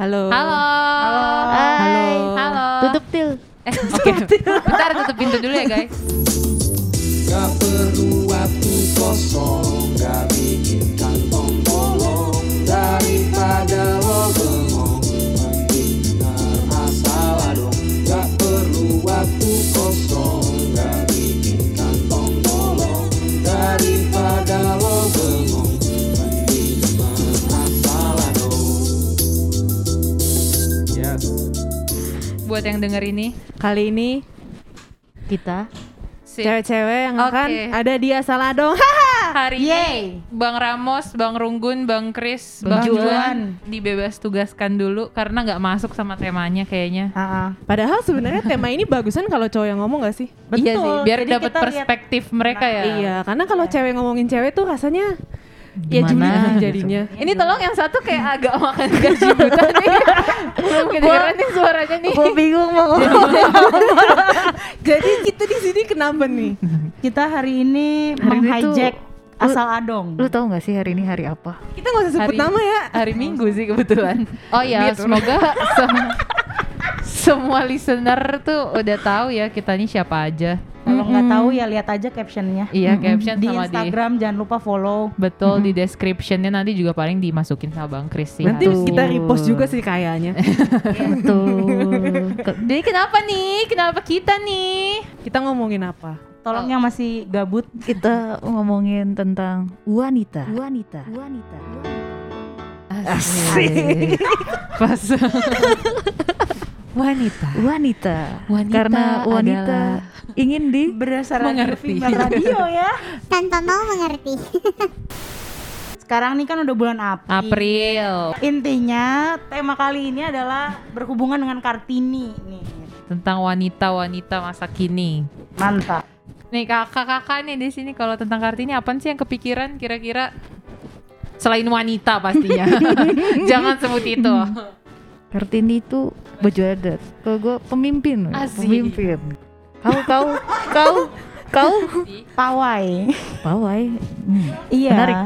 Halo. Halo. Hai. Halo. Tutup til. Eh, oke. Bentar tutup pintu dulu ya, guys. Gak perlu waktu kosong Buat yang denger ini, Kali ini Kita. cewek-cewek yang Oke. akan ada di Asaladong. hari ini Yeay. Bang Ramos, Bang Runggun, Bang Kris, Bang Bang Juan. Juan dibebas tugaskan dulu karena nggak masuk sama temanya kayaknya. Ah, Padahal sebenarnya tema ini bagusan kalau cowok yang ngomong gak sih? Iya sih, biar dapat perspektif mereka ya. Iya, karena kalau cewek ngomongin cewek tuh rasanya ya julid gitu. jadinya. Ini tolong yang satu kayak agak makan gaji buta nih. Belum kedengeran nih suaranya nih. Gue bingung mau ngomong. Jadi kita di sini kenapa nih? Kita hari ini Hari menghijack asal adong. Lu tahu gak sih hari ini hari apa? Kita nggak usah sebut Hari- nama ya. Hari Minggu sih kebetulan. Oh ya, semoga sem- semua listener tuh udah tahu ya kita ini siapa aja. Kalau nggak tahu ya lihat aja captionnya. Iya, caption Di sama di Instagram jangan lupa follow. betul di descriptionnya nanti juga paling dimasukin sama Bang Chris sih. Nanti Betul. kita repost juga sih kayaknya. Betul. Ke- Jadi kenapa nih? Kenapa kita nih? Kita ngomongin apa? Tolong Oh. yang masih gabut. Kita ngomongin tentang wanita. Wanita. Wanita. Asik. Pas. Wanita. Wanita. Wanita Karena wanita ingin di Berdasarkan Mengerti. Radio ya. tanpa mau mengerti. Sekarang nih kan udah bulan April. April. Intinya tema kali ini adalah berhubungan dengan Kartini nih. Tentang wanita-wanita masa kini. Mantap. Nih kakak-kakak nih di sini kalau tentang Kartini apa sih yang kepikiran kira-kira selain wanita pastinya. Jangan sebut itu. Kartini itu baju adat. Kalau gue pemimpin, Asik. pemimpin. Kau kau kau kau Pawai. pawai. Hmm. iya. Menarik.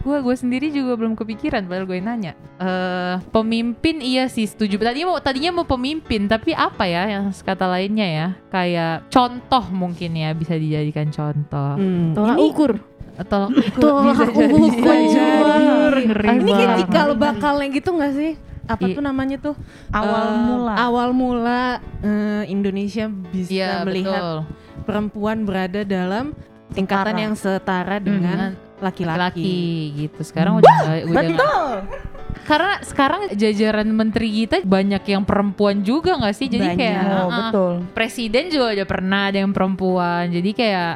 Gue gue sendiri juga belum kepikiran padahal gue nanya. Eh pemimpin iya sih setuju. Tadinya mau tadinya mau pemimpin tapi apa ya yang kata lainnya ya kayak contoh mungkin ya bisa dijadikan contoh. Hmm. Tolak ini, ukur. Atau Tolak ukur. Ngeri ini kayak cikal bakalnya gitu gak sih? Apa tuh namanya tuh? Awal Eh, mula. Awal mula eh, Indonesia bisa Iya melihat betul. perempuan berada dalam tingkatan Setara. yang setara dengan laki-laki. laki gitu. Sekarang udah udah Betul. karena sekarang jajaran menteri kita banyak yang perempuan juga nggak sih jadi Banyak. kayak Oh, betul. presiden juga udah pernah ada yang perempuan jadi kayak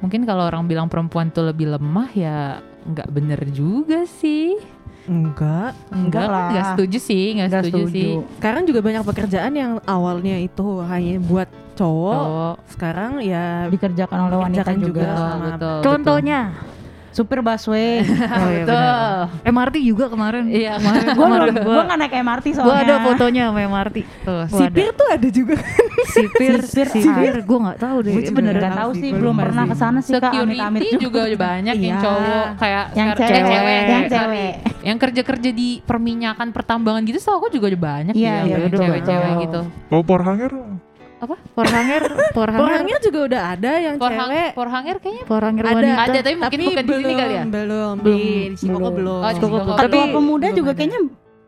mungkin kalau orang bilang perempuan tuh lebih lemah ya nggak bener juga sih Enggak. Enggak lah. nggak setuju sih nggak Nggak setuju, setuju. sih Sekarang juga banyak pekerjaan yang awalnya itu hanya buat cowok. Cowok. Sekarang ya Dikerjakan oleh wanita Dikerjakan juga. juga. betul, sama betul, Contohnya. Supir busway. Oh, iya, betul benar. MRT juga kemarin. Iya. kemarin. gue kemarin gue gua, nggak naik MRT gua soalnya. ada fotonya sama MRT. tuh sipir tuh ada juga. Sipir, Sipir, sipir, gue nggak tahu deh. Gua juga Bener nggak Nggak tahu sih, belum pernah sih. ke sana sih kak. Amit-amit juga udah banyak yang Iya. cowok kayak Yang cewek, cewek, yang cewek. yang kerja-kerja di perminyakan pertambangan gitu so aku juga banyak Iya, ya iya, cewek-cewek gitu Mau porhanger? Porhanger, porhanger, Porangnya juga udah ada yang Porhang, cewek. porhanger kayaknya porhanger Ada. wanita. ada tapi mungkin bukan di sini kali ya Belum, Belum. di Cikoko Belum. belum. Oh, Cikoko. Tapi Ketua pemuda belum juga ada. kayaknya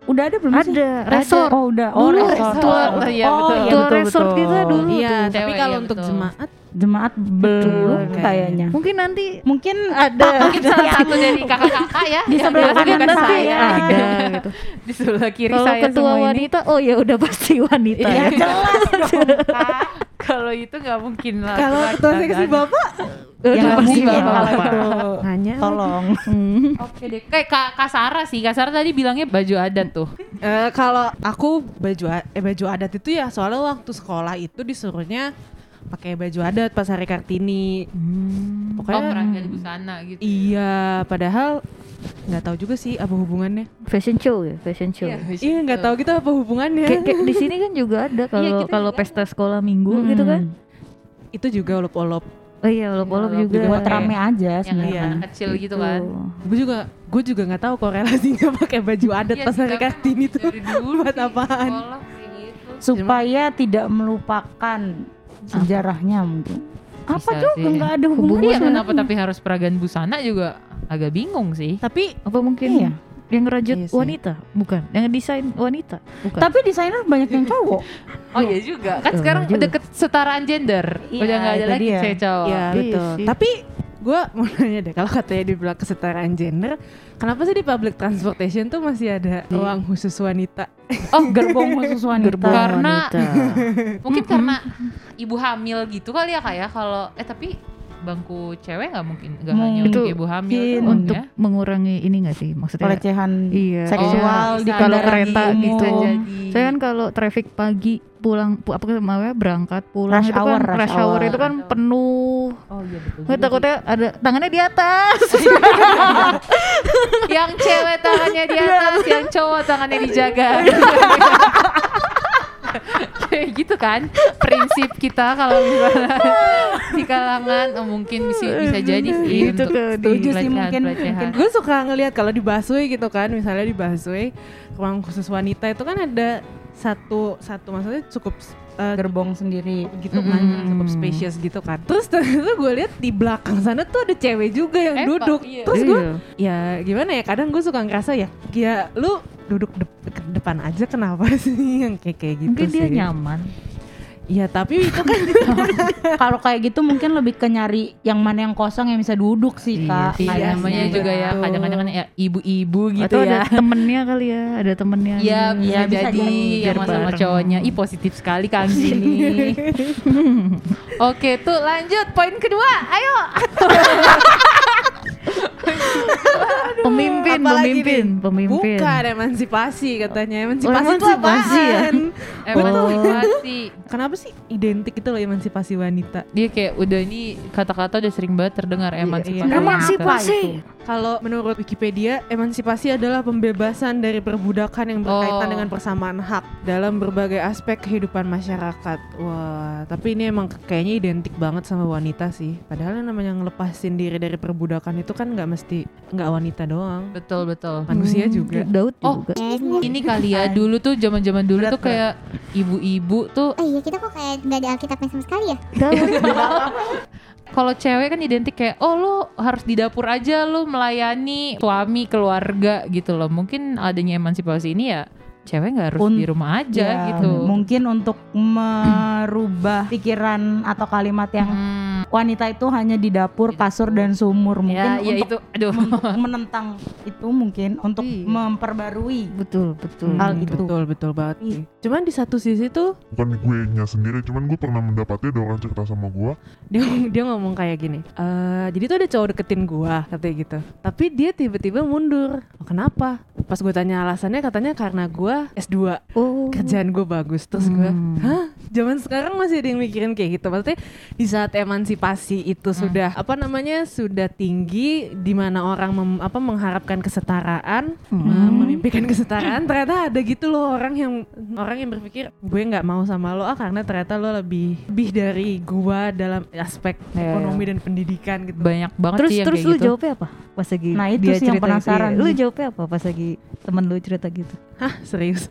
udah ada belum sih? Ada, resort. Oh udah. Oh Dulu, resort. tua- Oh, iya, Oh, betul. iya, Tua betul, resort betul. kita dulu Iya, tuh. tapi kalau iya, untuk betul. jemaat Jemaat belum Betul, kayaknya. Mungkin nanti Mungkin ada. mungkin salah satu dari kakak-kakak ya Di sebelah biasa kanan saya ada gitu. di sebelah kiri Kalau saya ketua semua ini wanita, oh ya udah pasti wanita. ya ya. jelas dong kalau itu nggak mungkin lah kalau ketua seksi bapak Ya pasti mungkin bapak. hanya Tolong. Hmm. oke deh kayak Kak, Kak Sarah sih Kak Sarah tadi bilangnya baju adat tuh Eh, kalau aku baju eh, baju adat itu ya soalnya waktu sekolah itu disuruhnya pakai baju adat pas hari Kartini. oh Pokoknya peragaan busana gitu iya, padahal nggak tahu juga sih apa hubungannya. Fashion show ya, fashion show. Iya nggak tahu gitu apa hubungannya. Kayak, kayak di sini kan juga ada kalau Iya, kita kalau pesta sekolah minggu gitu kan. itu juga olop-olop Oh iya, olok-olok Olok juga. juga Buat pakai- rame aja yang sebenarnya. anak kecil gitu kan. Gue juga gue juga nggak tahu korelasinya pakai baju adat Iya pas hari Kartini tuh buat apaan? sekolah gitu. Supaya tidak melupakan sejarahnya mungkin. Apa Bisa juga nggak ada Iya hubungannya. kenapa tapi harus peragaan busana juga agak bingung sih. Tapi Apa mungkin Iya. yang ngerajut Iya sih. wanita? Bukan. Yang desain wanita? Bukan. Tapi desainer banyak yang cowok. Oh iya juga. Kan Betul sekarang juga. udah kesetaraan gender. Iya, udah nggak ada lagi dia. cewek cowok. ya Iya betul. sih. Tapi gue mau nanya deh kalau katanya dibilang kesetaraan gender, kenapa sih di public transportation tuh masih ada ruang khusus wanita? Oh Gerbong khusus wanita. Gerbong Karena- wanita. mungkin karena ibu hamil gitu kali ya kayak kalau eh tapi bangku cewek nggak mungkin nggak hanya untuk ibu hamil doang untuk ya. mengurangi ini gak sih maksudnya? pelecehan Iya. seksual Oh, di kalau kereta gitu. jadi. Saya kan kalau traffic pagi pulang pu- apa namanya berangkat pulang Rush itu hour, kan rush rush hour hour. itu kan penuh. Oh iya betul. Nggak takutnya ada tangannya di atas. yang cewek tangannya di atas, yang cowok tangannya dijaga. Gitu kan prinsip kita kalau misalnya di kalangan oh, mungkin bisa bisa jadi sih Itu untuk ke di- Setuju sih, mungkin- pelecehan. Gue suka ngelihat kalau di busway gitu kan, misalnya di busway ruang khusus wanita itu kan ada satu satu maksudnya cukup eh, gerbong sendiri. gitu kan, Mm. cukup spacious gitu kan. Terus ternyata gue lihat di belakang sana tuh ada cewek juga yang Emang, duduk. iya. Terus gue Iya. ya gimana ya kadang gue suka ngerasa ya ya lu duduk ke depan aja kenapa sih yang kayak kayak gitu Mungkin dia sih nyaman. Iya tapi itu kan Kalau kayak gitu mungkin lebih ke nyari yang mana yang kosong yang bisa duduk sih Iya kak. Iya, Kayaknya. namanya juga ya kadang-kadang kan ya ibu-ibu gitu Atau ya. ada temennya kali ya, ada temennya. Iya gitu. bisa Iya, bisa jadi ya Biar sama bareng. cowoknya. Ih positif sekali Kang Gini. Oke tuh lanjut poin kedua. Ayo. Pemimpin, Apalagi pemimpin, nih? pemimpin. bukan emansipasi katanya emansipasi, Oh, itu emansipasi ya? apaan? Emansipasi. Kenapa sih identik itu loh emansipasi wanita? Dia kayak udah ini kata-kata udah sering banget terdengar emansipasi. iya. wanita. Emansipasi. Kalau menurut Wikipedia, emansipasi adalah pembebasan dari perbudakan yang berkaitan Oh. dengan persamaan hak dalam berbagai aspek kehidupan masyarakat. Wah, tapi ini emang kayaknya identik banget sama wanita sih. Padahal yang namanya ngelepasin diri dari perbudakan itu kan nggak mesti nggak wanita doang, Betul betul. manusia Hmm, juga. Daud Oh. juga. Ini kali ya dulu tuh zaman-zaman dulu Berat, tuh kayak ibu-ibu tuh Oh iya kita kok kayak nggak ada Alkitabnya sama sekali ya? Kalau cewek kan identik kayak oh lo harus di dapur aja lo melayani suami keluarga gitu loh mungkin adanya emansipasi ini ya cewek nggak harus Un- di rumah aja Ya, gitu Mungkin untuk merubah pikiran atau kalimat yang Hmm, wanita itu hanya di dapur, kasur dan sumur. Mungkin ya, ya untuk itu aduh menentang itu mungkin untuk Iya. memperbarui betul, betul. Hal Hmm, itu. Betul betul banget. Iya. sih. Cuman di satu sisi tuh bukan gue nya sendiri cuman gue pernah mendapati ada orang cerita sama gue dia dia ngomong kayak gini. "Eh, jadi tuh ada cowok deketin gua katanya gitu. Tapi dia tiba-tiba mundur. Oh, kenapa? Pas gue tanya alasannya katanya karena gua S2 Oh. kerjaan gue bagus terus gue Hmm. hah zaman sekarang masih ada yang mikirin kayak gitu maksudnya di saat emansipasi itu sudah apa namanya sudah tinggi di mana orang mem- apa mengharapkan kesetaraan Hmm. mem- memimpikan kesetaraan ternyata ada gitu loh orang yang orang yang berpikir gue nggak mau sama lo ah karena ternyata lo lebih lebih dari gua dalam aspek Iya, ekonomi dan pendidikan gitu banyak banget Terus sih yang terus kayak lu gitu jawabnya apa? Pas lagi Nah, itu dia sih yang penasaran. Lu jawabnya apa pas lagi temen lu cerita gitu? hah serius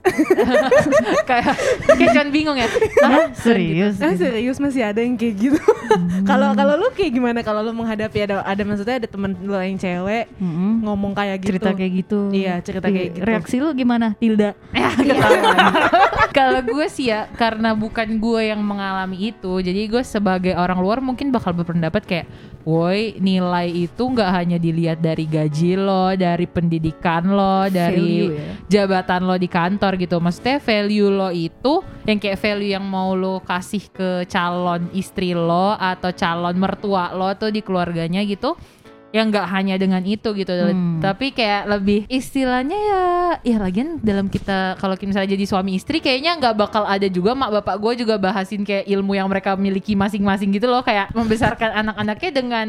kayak kayak cuman bingung ya Hah? Serius? Ah gitu? serius masih ada yang kayak gitu. Kalau kalau lu kayak gimana kalau lu menghadapi ada ada maksudnya ada temen lu yang cewek Mm-mm. ngomong kayak gitu. Cerita kayak gitu. Iya, cerita kayak gitu. Reaksi lu gimana? Tilda. kalau gue sih ya karena bukan gue yang mengalami itu jadi gue sebagai orang luar mungkin bakal berpendapat kayak woi nilai itu nggak hanya dilihat dari gaji lo dari pendidikan lo dari Value ya. jabatan lo di kantor gitu maksudnya value lo itu yang kayak value yang mau lo kasih ke calon istri lo atau calon mertua lo tuh di keluarganya gitu yang nggak hanya dengan itu gitu Hmm. tapi kayak lebih istilahnya ya ya lagian dalam kita kalau misalnya jadi suami istri kayaknya nggak bakal ada juga mak bapak gue juga bahasin kayak ilmu yang mereka miliki masing-masing gitu loh kayak membesarkan anak-anaknya dengan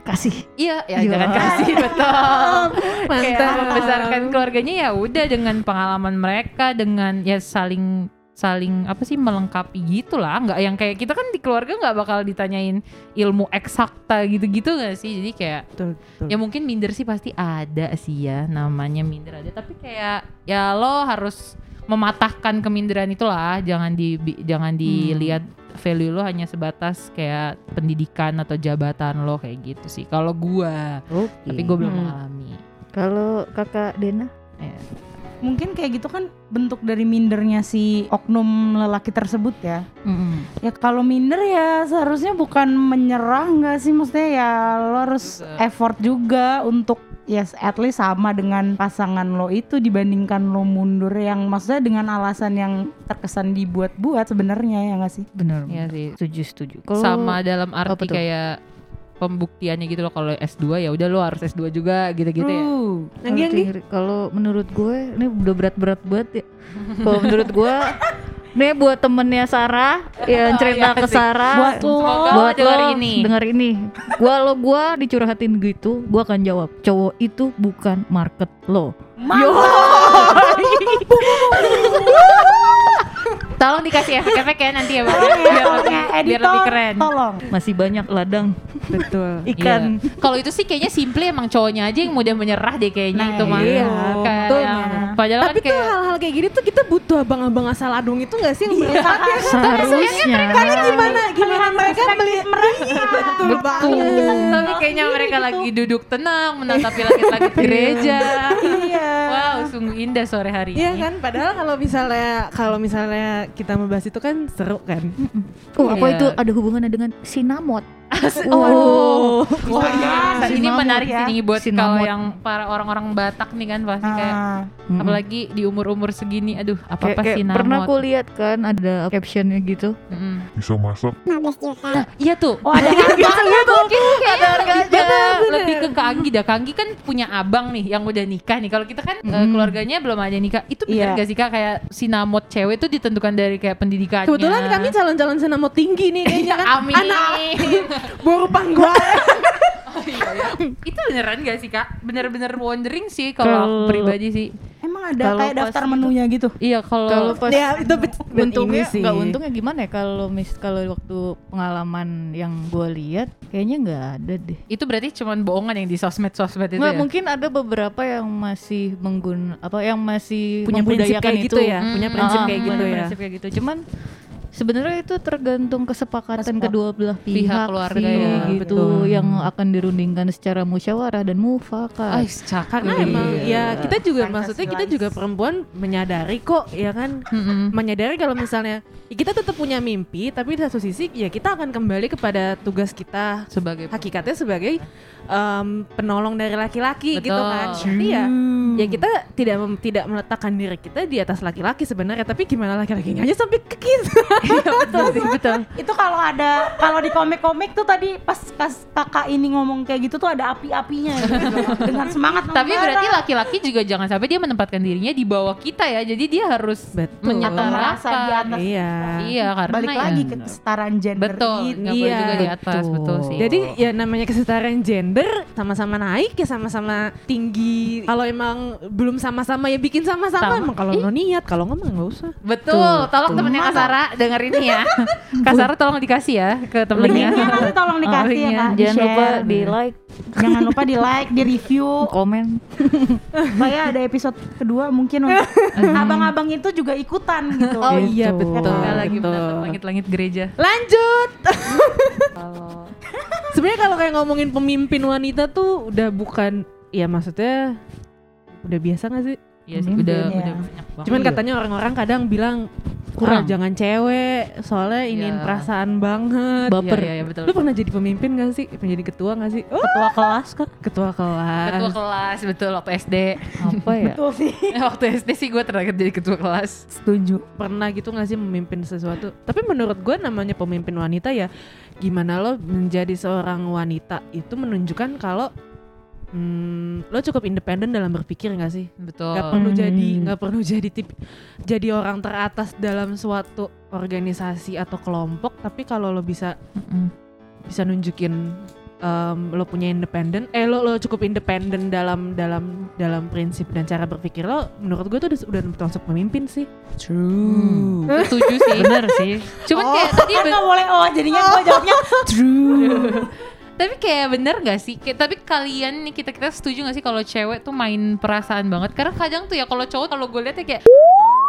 Kasih. iya ya Iya. jangan kasih betul kayak Mantap. membesarkan keluarganya ya udah dengan pengalaman mereka dengan ya saling saling apa sih melengkapi gitu lah nggak yang kayak kita kan di keluarga nggak bakal ditanyain ilmu eksakta gitu-gitu nggak sih jadi kayak Betul, betul. ya mungkin minder sih pasti ada sih ya namanya minder ada tapi kayak ya lo harus mematahkan keminderan itulah jangan di jangan dilihat value lo hanya sebatas kayak pendidikan atau jabatan lo kayak gitu sih kalau gua Oke. tapi gua belum Hmm. mengalami Kalau kakak Dena? ya. Mungkin kayak gitu kan bentuk dari mindernya si oknum lelaki tersebut ya. Mm-mm. Ya kalau minder ya seharusnya bukan menyerah nggak sih maksudnya ya lo harus Juga. effort juga untuk ya at least sama dengan pasangan lo itu dibandingkan lo mundur yang maksudnya dengan alasan yang terkesan dibuat-buat sebenarnya ya nggak sih? Benar. Iya sih Setuju setuju. Sama dalam arti kayak pembuktiannya gitu loh kalau S2 ya udah lo harus S2 juga gitu-gitu ya. Nanggi, Anggi? Kalau- Kalau menurut gue ini udah berat-berat banget ya. Kalau menurut gue Nih buat temennya Sarah yang cerita iya ke sih. Sarah Buat lo. Buat lo denger lo ini. denger ini gua lo gua dicurhatin gitu gua akan jawab cowok itu bukan market lo Tolong dikasih efek-efek ya nanti ya Bang. ya, biar, lebih, biar editor, lebih keren. tolong. masih banyak ladang Betul. ikan Iya. Kalau itu sih kayaknya simple emang cowoknya aja yang mudah menyerah deh kayaknya Nah, itu mah. iya, Kayak betul. Padahal Tapi kan tuh kayak hal-hal kayak gini tuh kita butuh abang-abang asal adung itu gak sih yang melihat ya? seharusnya Gimana gimana mereka melihat mereka betul banget. tapi kayaknya mereka lagi duduk tenang menatapi langit-langit gereja. Iya. Wow, sungguh indah sore hari Iya ini. kan, padahal kalau misalnya kalau misalnya kita membahas itu kan seru kan. oh apa Iya. itu ada hubungannya dengan sinamot Oh, Bisa iya. jadi ini sinamot menarik ya. sih nih buat Sinamot. kalau yang para orang-orang Batak nih kan pasti kayak Ah, Mm-mm. apalagi di umur-umur segini aduh apa kayak, apa kayak sih pernah aku lihat kan ada captionnya gitu Bisa masak 15 juta. iya tuh Oh ada mungkin kayaknya lebih, Bener, bener. lebih ke Kak Anggi dah Kak Anggi kan punya abang nih yang udah nikah nih kalau kita kan eh, Mm. keluarganya belum ada nikah itu benar Iya. gak sih Kak kayak sinamot cewek tuh ditentukan dari kayak pendidikannya Kebetulan kami calon-calon senamot tinggi nih kayaknya kan. Amin Anak baru panggung. itu beneran gak sih Kak bener-bener wondering sih kalau aku pribadi sih Emang ada Kalau kayak daftar itu- menunya gitu? iya kalau kalau pas ya itu sih. nggak untungnya gimana ya kalau mis kalau waktu pengalaman yang gue lihat kayaknya nggak ada deh itu berarti cuman bohongan yang di sosmed-sosmed itu Nggak, ya? mungkin ada beberapa yang masih menggun apa yang masih punya prinsip kayak itu gitu ya, Hmm. punya prinsip Ah, kayak gitu punya ya. prinsip kayak gitu cuman sebenarnya itu tergantung kesepakatan Kesepak- kedua belah Pihak pihak, keluarga sih, ya, gitu betul. yang akan dirundingkan secara musyawarah dan mufakat Ay, cakep. Karena emang ya kita juga maksudnya kita juga perempuan menyadari kok ya kan Mm-mm. menyadari kalau misalnya ya kita tetap punya mimpi tapi di satu sisi ya kita akan kembali kepada tugas kita sebagai hakikatnya sebagai em, penolong dari laki-laki gitu kan. Jadi ya ya kita tidak mem- tidak meletakkan diri kita di atas laki-laki sebenarnya tapi gimana laki-lakinya aja sampai ke kita. Betul sih, betul. Itu kalau ada kalau di komik-komik tuh tadi pas kas kakak ini ngomong kayak gitu tuh ada api-apinya gitu. dengan semangat Tapi membara. berarti laki-laki juga jangan sampai dia menempatkan dirinya di bawah kita ya. Jadi dia harus Betul. menyetarakan. merasa di atas. Iya. Iya, karena balik ya- lagi ke kesetaraan gender Betul, boleh Iya, juga di atas, betul. betul sih. Jadi ya namanya kesetaraan gender sama-sama naik ya sama-sama tinggi. Kalau emang belum sama-sama ya bikin sama-sama. Sama. Emang kalau lo niat, kalau nggak mah nggak usah. betul, Tuh, tolong temennya Kak Sarah denger ini ya. Kak Sarah tolong dikasih ya ke temennya. Linknya nanti tolong dikasih ya linknya. kak, jangan lupa di like Jangan lupa di like, di review. komen Supaya ada episode kedua mungkin untuk abang-abang itu juga ikutan gitu. Oh iya Gitu. betul. Lagi betul. menatap langit-langit gereja. Lanjut. Sebenarnya kalau kayak ngomongin pemimpin wanita tuh udah bukan ya maksudnya udah biasa gak sih? Iya sih, udah ya. udah banyak banget. Cuman Iya. katanya orang-orang kadang bilang Kurang. "Ah, jangan cewek soalnya Iya. perasaan banget. baper Iya, iya, betul. Lu pernah jadi pemimpin gak sih? Pernah jadi ketua gak sih? Oh, Ketua kelas kak. ketua kelas. Ketua kelas, betul waktu SD. apa ya Betul sih. waktu SD sih gue terakhir jadi ketua kelas. Setuju. pernah gitu gak sih memimpin sesuatu tapi menurut gue namanya pemimpin wanita ya gimana lo menjadi seorang wanita itu menunjukkan kalau hmm, lo cukup independen dalam berpikir gak sih Betul. Gak perlu Hmm. jadi nggak perlu jadi tip jadi orang teratas dalam suatu organisasi atau kelompok tapi kalau lo bisa Mm-mm. bisa nunjukin em, lo punya independen, eh lo lo cukup independen dalam dalam dalam prinsip dan cara berpikir lo, menurut gue tuh udah, udah termasuk pemimpin sih. True. Setuju sih. Bener sih. Cuman kayak tadi Kan nggak boleh oh jadinya gue jawabnya true. Tapi kayak bener gak sih? Kayak, tapi kalian nih kita kita setuju gak sih kalau cewek tuh main perasaan banget? Karena kadang tuh ya kalau cowok kalau gue liatnya kayak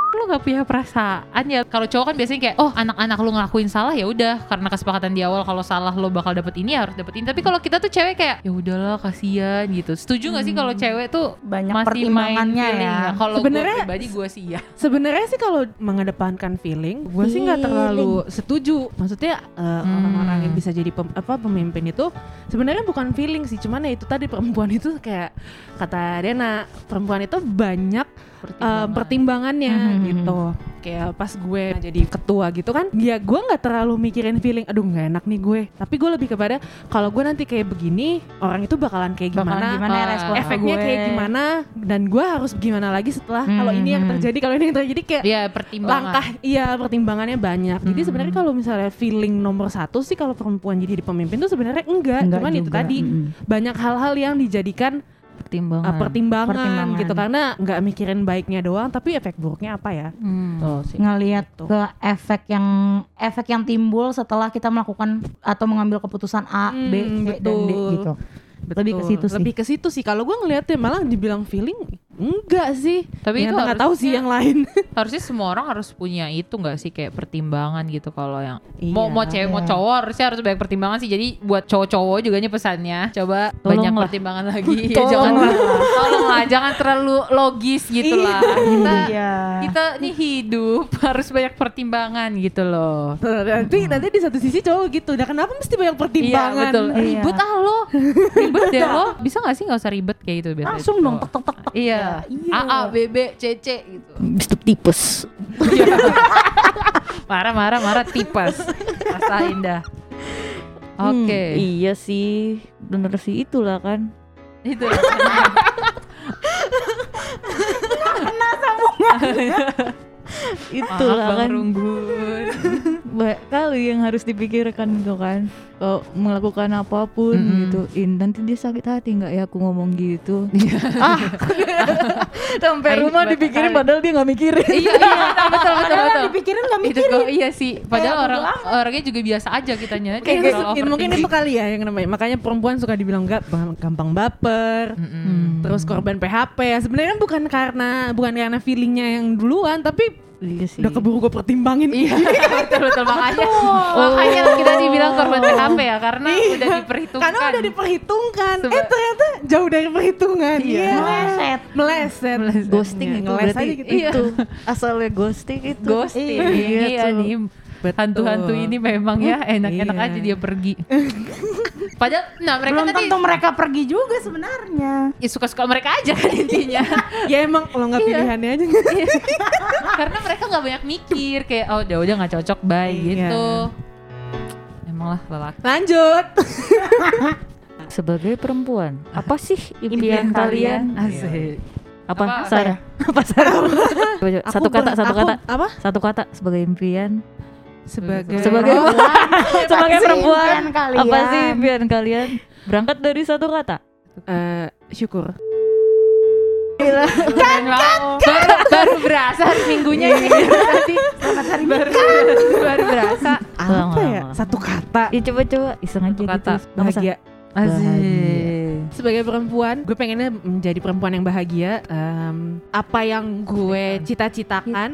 lu gak punya perasaan ya kalau cowok kan biasanya kayak oh anak-anak lu ngelakuin salah ya udah karena kesepakatan di awal kalau salah lo bakal dapet ini ya harus dapet ini tapi kalau kita tuh cewek kayak ya udahlah kasihan gitu setuju gak sih kalau cewek tuh Banyak masih main pertimbangannya feeling ya. kalau Sebenarnya- pribadi gue sih ya Sebenarnya sih kalau mengedepankan feeling, gue sih nggak terlalu setuju. Maksudnya eh, Hmm. orang-orang yang bisa jadi pem- apa pemimpin itu sebenarnya bukan feeling sih, cuman ya itu tadi perempuan itu kayak kata Dena, perempuan itu banyak eh, pertimbangannya Mhm. gitu. Kayak pas gue jadi ketua gitu kan, ya gue nggak terlalu mikirin feeling, aduh nggak enak nih gue. Tapi gue lebih kepada kalau gue nanti kayak begini, orang itu bakalan kayak Bakalan gimana, gimana ya Ah, respon efeknya gue. kayak gimana, dan gue harus gimana lagi setelah kalau ini yang Mhm. terjadi, kalau ini yang terjadi kayak ya pertimbangan langkah iya pertimbangannya banyak jadi Hmm. sebenarnya kalau misalnya feeling nomor satu sih kalau perempuan jadi pemimpin tuh sebenarnya enggak, Enggak cuman itu juga. tadi Mm-mm. banyak hal-hal yang dijadikan pertimbangan. uh, pertimbangan, Pertimbangan. gitu karena nggak mikirin baiknya doang tapi efek buruknya apa ya Hmm. Tuh sih. ngelihat Gitu. ke efek yang efek yang timbul setelah kita melakukan atau mengambil keputusan A, B, Hmm, C dan D betul. gitu. Lebih ke situ sih. lebih ke situ sih kalau gue ngeliatnya malah dibilang feeling enggak sih. Tapi itu nggak tahu sih yang lain. harusnya semua orang harus punya itu nggak sih? Kayak pertimbangan gitu kalau yang mau Iya, mau cewek mau iya. cowok harusnya harus banyak pertimbangan sih. Jadi buat cowok-cowok juga nih pesannya. Coba banyak Tolonglah. pertimbangan lagi. Ya jangan tolonglah jangan terlalu logis gitu lah. Kita Iya. kita nih hidup harus banyak pertimbangan gitu loh. Nanti nanti di satu sisi cowok gitu. Nah kenapa mesti banyak pertimbangan? Iya betul. Iya. ribet ah lo. Ribet deh lo. Bisa gak sih nggak usah ribet kayak gitu biasanya? Langsung dong tek tek tek tek. Iya Iya. A A B B C C gitu Biskup tipes. marah marah marah tipes rasain dah oke Hmm, iya sih, bener sih itulah kan. itu Itulah Maaf, Bang kan. Runggun Banyak kali yang harus dipikirkan itu kan. Kalau melakukan apa pun Mm-mm. gitu, in nanti dia sakit hati nggak ya aku ngomong gitu. ah, sampai Aing rumah dipikirin padahal dia nggak mikirin. iya iya. Betul betul betul, dipikirin nggak itu mikirin. kok iya sih. Padahal bodo orang orangnya juga biasa aja kitanya Kayak gitu, mungkin itu kali ya yang namanya. Makanya perempuan suka dibilang gak gampang baper. Mm-mm. terus korban PHP ya sebenarnya kan bukan karena bukan karena feelingnya yang duluan tapi Iya sih. udah keburu gue pertimbangin. Iya. Betul betul makanya. Makanya kita dibilang korban PHP ya karena udah diperhitungkan. karena udah diperhitungkan Seba- eh ternyata jauh dari perhitungan Iya. meleset meleset ghosting Ya, itu ngeles berarti aja gitu. itu asalnya ghosting itu ghosting. Iya, Iya, nih hantu-hantu ini memang ya enak-enak Iya. aja dia pergi. Padahal nah mereka Belum tadi tentu mereka pergi juga sebenarnya. ya, suka-suka mereka aja kan intinya. ya emang kalau nggak Iya. pilihannya aja Karena mereka nggak banyak mikir kayak oh udah udah nggak cocok bye Iya. gitu. Emang lah lelaki. lanjut. Sebagai perempuan apa sih Impian impian, kalian? Asik. apa, Apa? Sarah apa Sarah Coba, coba. Aku satu kata satu aku- kata. apa? Satu kata sebagai impian. Sebagai sebagai sebagai perempuan impian kalian? apa sih impian kalian? Berangkat dari satu kata. Eh, syukur Keren banget. Baru, baru berasa hari minggunya ini. Tadi. baru, baru berasa. apa ya? Satu kata. Ya coba coba iseng aja Satu gitu. kata. Sar? bahagia. Asik. sebagai perempuan gue pengennya menjadi perempuan yang bahagia. Em, apa yang gue cita-citakan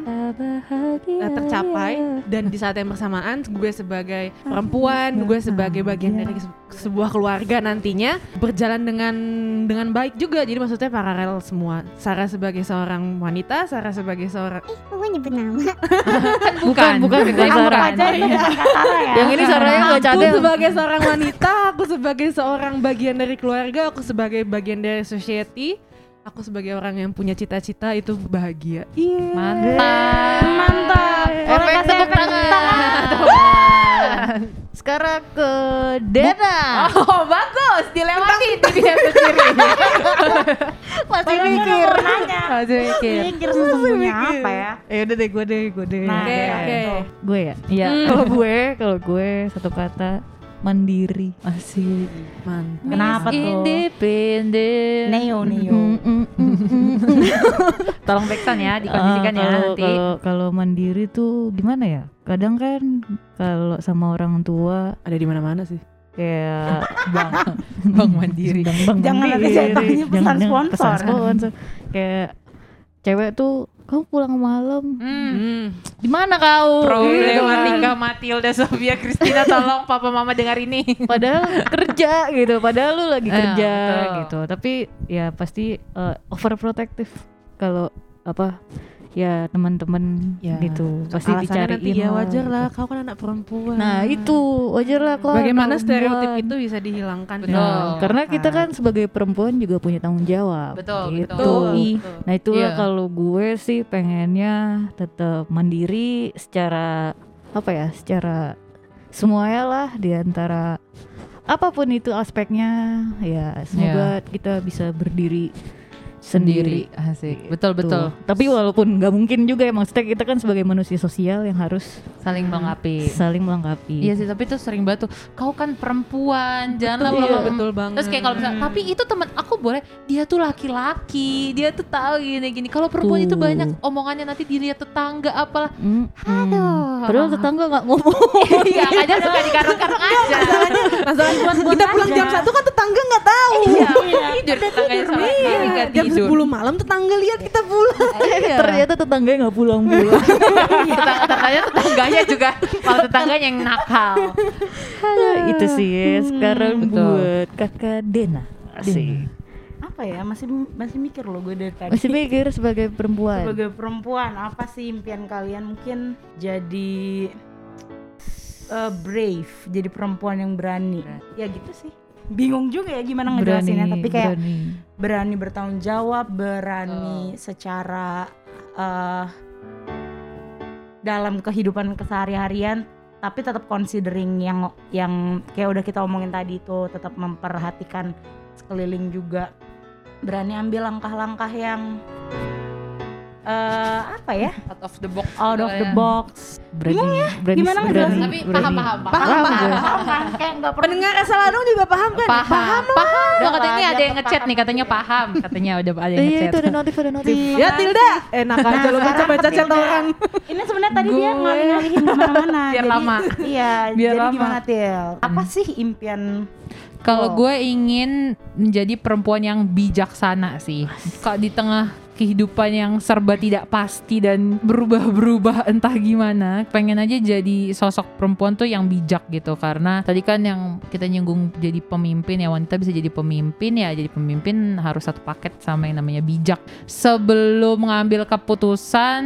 eh, tercapai. Dan di saat yang bersamaan gue sebagai perempuan gue sebagai bagian dari sebuah keluarga nantinya berjalan dengan dengan baik juga jadi maksudnya paralel semua Sarah sebagai seorang wanita Sarah sebagai seorang Eh, kok gue nyebut nama? Kan bukan bukan bukan Bukan. Sarah ya. yang ini Sarah yang nggak aku sebagai seorang wanita aku sebagai seorang bagian dari keluarga aku sebagai bagian dari society aku sebagai orang yang punya cita-cita itu bahagia iya Mantap. Mantap. Orang Efek kasih tepuk tangan. Sekarang ke Dena. Oh bagus, dilewati di episode kiri. masih dia mikir. Masih mikir. Mikir sesungguhnya apa ya? ya udah deh gue deh gue deh. Nah, oke oke. gue ya? Iya kalau gue kalau gue satu kata mandiri. Asik. Mantap. Kenapa Miss tuh? Independent. Neo Neo. Mm, mm, mm, mm. Tolong backsound ya, dikondisikan Ah, ya nanti. Kalau kalau mandiri tuh gimana ya? Kadang kan kalau sama orang tua Ada di mana-mana sih. kayak Bang, bang mandiri. bang, bang Jangan ada mandiri. jatuhnya pesan jangan sponsor. pesan sponsor. kayak cewek tuh kamu pulang malam Hmm. Hmm. di mana kau? Problematika Matilda Sofia Christina tolong papa mama dengar ini. padahal kerja gitu padahal lu lagi Eh, kerja betul. gitu tapi ya pasti uh, overprotective kalau apa ya teman-teman Ya, gitu pasti Alasannya dicariin nanti ya lah, wajar gitu. lah, kau kan anak perempuan. nah itu wajar lah kok Bagaimana stereotip perempuan. itu bisa dihilangkan? Betul. Nah, karena kita kan sebagai perempuan juga punya tanggung jawab Betul, gitu. betul. Nah itulah Iya. kalau gue sih pengennya tetap mandiri secara apa ya, secara semuanya lah di antara apa pun itu aspeknya ya semoga kita bisa berdiri sendiri. Sendiri, asik. Betul betul. Tuh. Tapi walaupun nggak mungkin juga ya maksudnya kita kan sebagai manusia sosial yang harus Saling melengkapi. saling melengkapi. Iya sih, tapi itu sering banget tuh. Kau kan perempuan, janganlah Betul, bawa betul banget. Terus kayak kalau misalnya, tapi itu teman aku boleh, dia tuh laki-laki, dia tuh tahu gini-gini. Kalau perempuan itu Tuh. banyak omongannya nanti dilihat tetangga apalah. Mm. Aduh. Padahal tetangga nggak ngomong. Iya, aja suka dikarung-karung aja. kita pulang jam satu kan tetangga nggak tahu. Iya, tidur tetangganya sama diri nggak Jam. 10 malam tetangga lihat kita pulang. Ternyata tetangganya nggak pulang-pulang. Tetang- Tetangganya tetangganya juga, malah tetangganya yang nakal. itu sih ya. sekarang Betul. buat kakak Dena. Asik. Apa ya? Masih masih mikir loh gue dari tadi. Masih mikir sebagai perempuan. Sebagai perempuan, apa sih impian kalian? Mungkin jadi eh, brave, jadi perempuan yang berani. Ya gitu sih. Bingung juga ya gimana ngejelasinnya, tapi kayak berani. berani bertanggung jawab, berani secara eh dalam kehidupan kesehari-harian tapi tetap considering yang yang kayak udah kita omongin tadi itu tetap memperhatikan sekeliling juga berani ambil langkah-langkah yang eh apa ya Out of the box. out of the box Berani, berani, Gimana berani, ngejelasin? Tapi paham, paham, paham. Paham, paham, gue. paham kan kayak nggak pernah Pendengar asal Adong juga paham kan? Paham, paham. Udah katanya Paham, ada yang paham. ngechat nih, katanya paham. Katanya udah ada yang Iya ngechat. itu ada notif ada notif. Ya Tilda, enak aja lo sekarang baca-baca chat Tilda. orang. ini sebenarnya tadi dia ngalih-ngalihin ke mana-mana Biar lama. iya Biar jadi lama. gimana Til apa sih impian Kalau Oh. gue ingin menjadi perempuan yang bijaksana sih. Kalau di tengah kehidupan yang serba tidak pasti dan berubah-berubah entah gimana, pengen aja jadi sosok perempuan tuh yang bijak gitu. Karena tadi kan yang kita nyinggung jadi pemimpin ya wanita bisa jadi pemimpin ya. Jadi pemimpin harus satu paket sama yang namanya bijak. Sebelum mengambil keputusan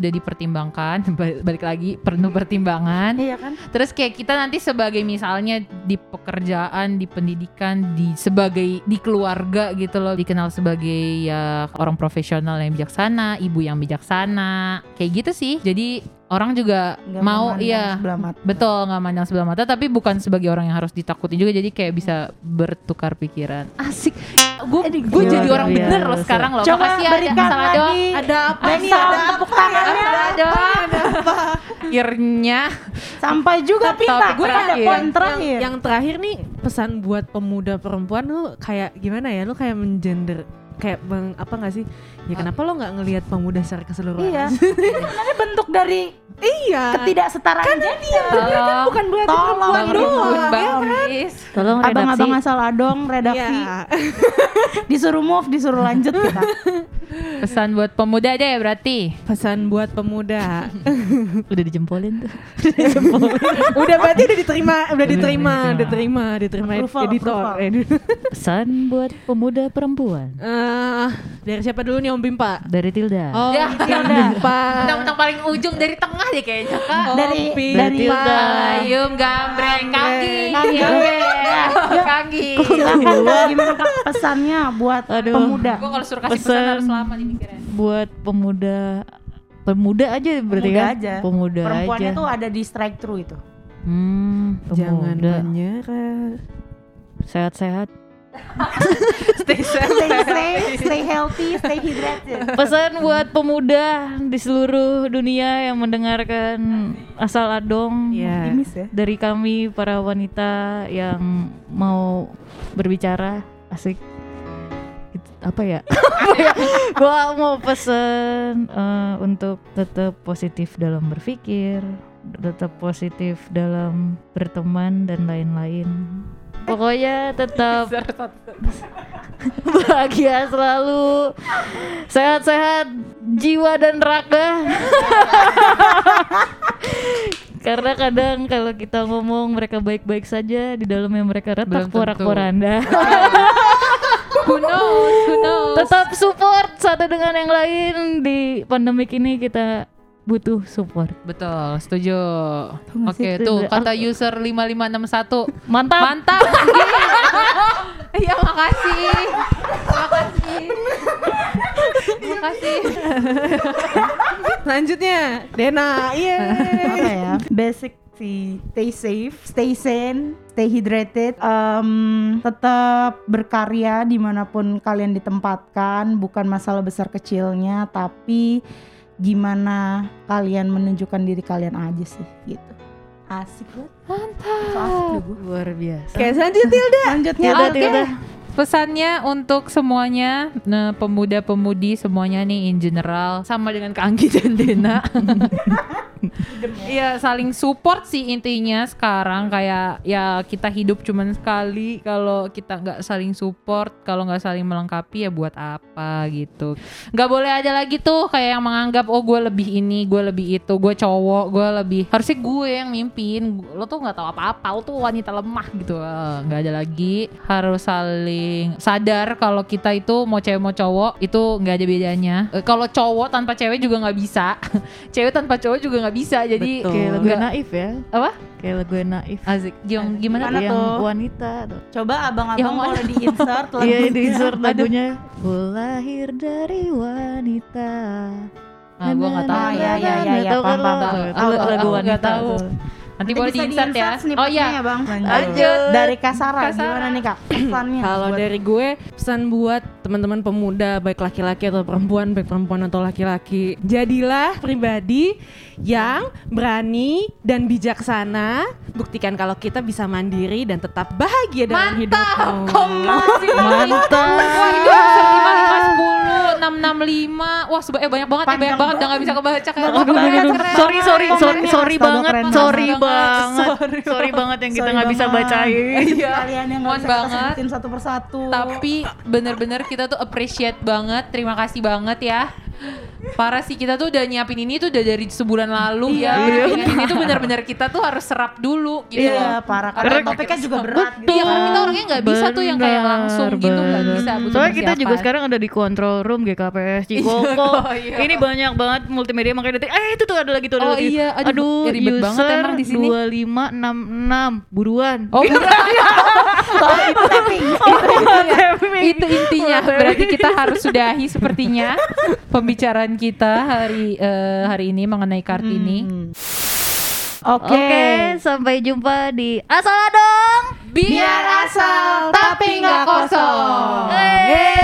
udah dipertimbangkan. Ba- balik lagi penuh pertimbangan. Iya kan? Terus kayak kita nanti sebagai misalnya di pekerjaan, di pendidikan, di sebagai di keluarga gitu loh. Dikenal sebagai ya orang profesional yang bijaksana, ibu yang bijaksana, kayak gitu sih. Jadi orang juga Nggak mau iya betul nggak mandang sebelah mata, tapi bukan sebagai orang yang harus ditakuti juga. Jadi kayak bisa bertukar pikiran. Asik. Gue gue jadi orang biasa. bener loh sekarang loh. coba Makasih ya berikan dong. lagi Ada apa salam Ada tepuk apa? tangannya. Salah dong. Akhirnya sampai juga pinta gue ada poin Yang, terakhir yang terakhir nih pesan buat pemuda perempuan lu kayak gimana ya? Lu kayak menggender kayak meng, apa nggak sih? Ya kenapa lo nggak ngelihat pemuda secara keseluruhan? iya sebenarnya bentuk dari iya. ketidaksetaraan gender tolong Bukan berarti Tolong, perempuan doang. Ya kan? Tolong redaksi. abang-abang asal adong redaksi Iya. disuruh move disuruh lanjut kita Pesan buat pemuda deh berarti. Pesan buat pemuda. udah dijempolin tuh. udah berarti udah diterima, udah diterima, diterima. udah terima, diterima Approval, editor. Pesan buat pemuda perempuan Eh, dari siapa dulu nih Om Bimpa? dari Tilda. Oh, Ya. Bimpa. Mentang-mentang paling ujung dari tengah deh kayaknya kak. Om dari Bimpa. dari Ayum gambreng kaki. Kaki. Iya, Kaki. silakan gimana kak pesannya buat Aduh. pemuda Gue kalau suruh kasih pesan Pesan. harus lama nih mikirnya. Buat pemuda pemuda aja berarti Pemuda kan? aja. Pemuda perempuannya aja. tuh ada di strike through itu Hmm, Jangan pemuda. menyerah. Sehat-sehat. Stay safe. Stay safe, stay healthy, stay hydrated. Pesan buat pemuda di seluruh dunia yang mendengarkan asal adong Iya. Optimis ya. dari kami para wanita yang mau berbicara asik apa ya? Gua mau pesen eh, untuk tetap positif dalam berpikir, tetap positif dalam berteman dan lain-lain. Pokoknya tetap bahagia selalu, sehat-sehat jiwa dan raga. Karena kadang kalau kita ngomong mereka baik-baik saja di dalamnya mereka retak porak-poranda. Who knows? Who knows? Tetap support satu dengan yang lain di pandemik ini kita butuh support. Betul, setuju. Oke, sih? tuh kata user 5561. Mantap. Mantap. Iya, makasih. Makasih. Makasih. Selanjutnya Dena. Iya. apa ya basic sih stay safe stay sane stay hydrated um, tetap berkarya di mana pun kalian ditempatkan bukan masalah besar kecilnya tapi gimana kalian menunjukkan diri kalian aja sih gitu asik banget mantap so asik gue Luar biasa. Oke selanjutnya Tilda. lanjutnya Tilda, Oke. Tilda. Pesannya untuk semuanya, nah, pemuda-pemudi semuanya nih in general sama dengan Kak Anggi dan Dena. Iya saling support sih intinya sekarang. Kayak ya kita hidup cuman sekali. Kalau kita nggak saling support kalau nggak saling melengkapi ya buat apa gitu. Nggak boleh aja lagi tuh kayak yang menganggap oh gue lebih ini gue lebih itu gue cowok gue lebih harusnya gue yang mimpin. Lo tuh nggak tahu apa-apa lo tuh wanita lemah gitu. Eh, nggak ada lagi. Harus saling sadar kalau kita itu mau cewek mau cowok itu nggak ada bedanya. Eh, kalau cowok tanpa cewek juga nggak bisa. Cewek tanpa cowok juga nggak bisa jadi Betul. Kayak lagu nggak- naif ya. apa Kayak lagu naif. Azik yang gimana Gimana tuh? yang tuh? wanita tuh. coba abang-abang Yang boleh di insert Iya lagunya. di insert lagunya. Ku lahir dari wanita. Ah, gua nggak tahu. Ah, iya, iya, iya, iya, Tahu kan paham, paham. Lagu wanita. nggak tahu. Nanti boleh di insert ya. Oh iya. snippetnya, bang. Lanjut. Dari Kasara, Kasara. gimana nih kak? Pesannya. Kalau dari gue pesan buat teman-teman pemuda baik laki-laki atau perempuan baik perempuan atau laki-laki jadilah pribadi yang berani dan bijaksana buktikan kalau kita bisa mandiri dan tetap bahagia dalam Mantap. hidupmu. Masih Mantap. Wah ini user 5510 665 Wah seba- eh, banyak banget ya banyak banget udah gak bisa kebaca kayak keren. Sorry, sorry, sorry, sorry banget, sorry banget. Banget, sorry banget yang kita Sorry nggak bisa bacain. Iya. Kalian yang Mohon nggak bisa banget. satu persatu. Tapi bener-bener kita tuh appreciate banget Terima kasih banget ya Parah sih kita tuh udah nyiapin ini tuh udah dari sebulan lalu Iya. ya Bikin ini tuh bener-bener kita tuh harus serap dulu gitu Iya, parah. Karena Karena topiknya juga berat. gitu. Iya karena kita orangnya nggak bisa tuh yang kayak langsung gitu nggak bener. bisa butuh Soalnya kita juga sekarang ada di control room GKPS Cikoko. Oh, iya. Ini banyak banget multimedia makanya detik. Eh itu tuh ada lagi tuh ada Oh lagi. iya, aduh, ya ribet banget user emang di sini. 2566 buruan. Oh bukan itu tapping. itu intinya berarti kita harus sudahi sepertinya pembicaraan kita hari eh, hari ini mengenai kartini Hmm. Oke. Oke, sampai jumpa di Asal Adong. biar asal tapi nggak kosong Hey.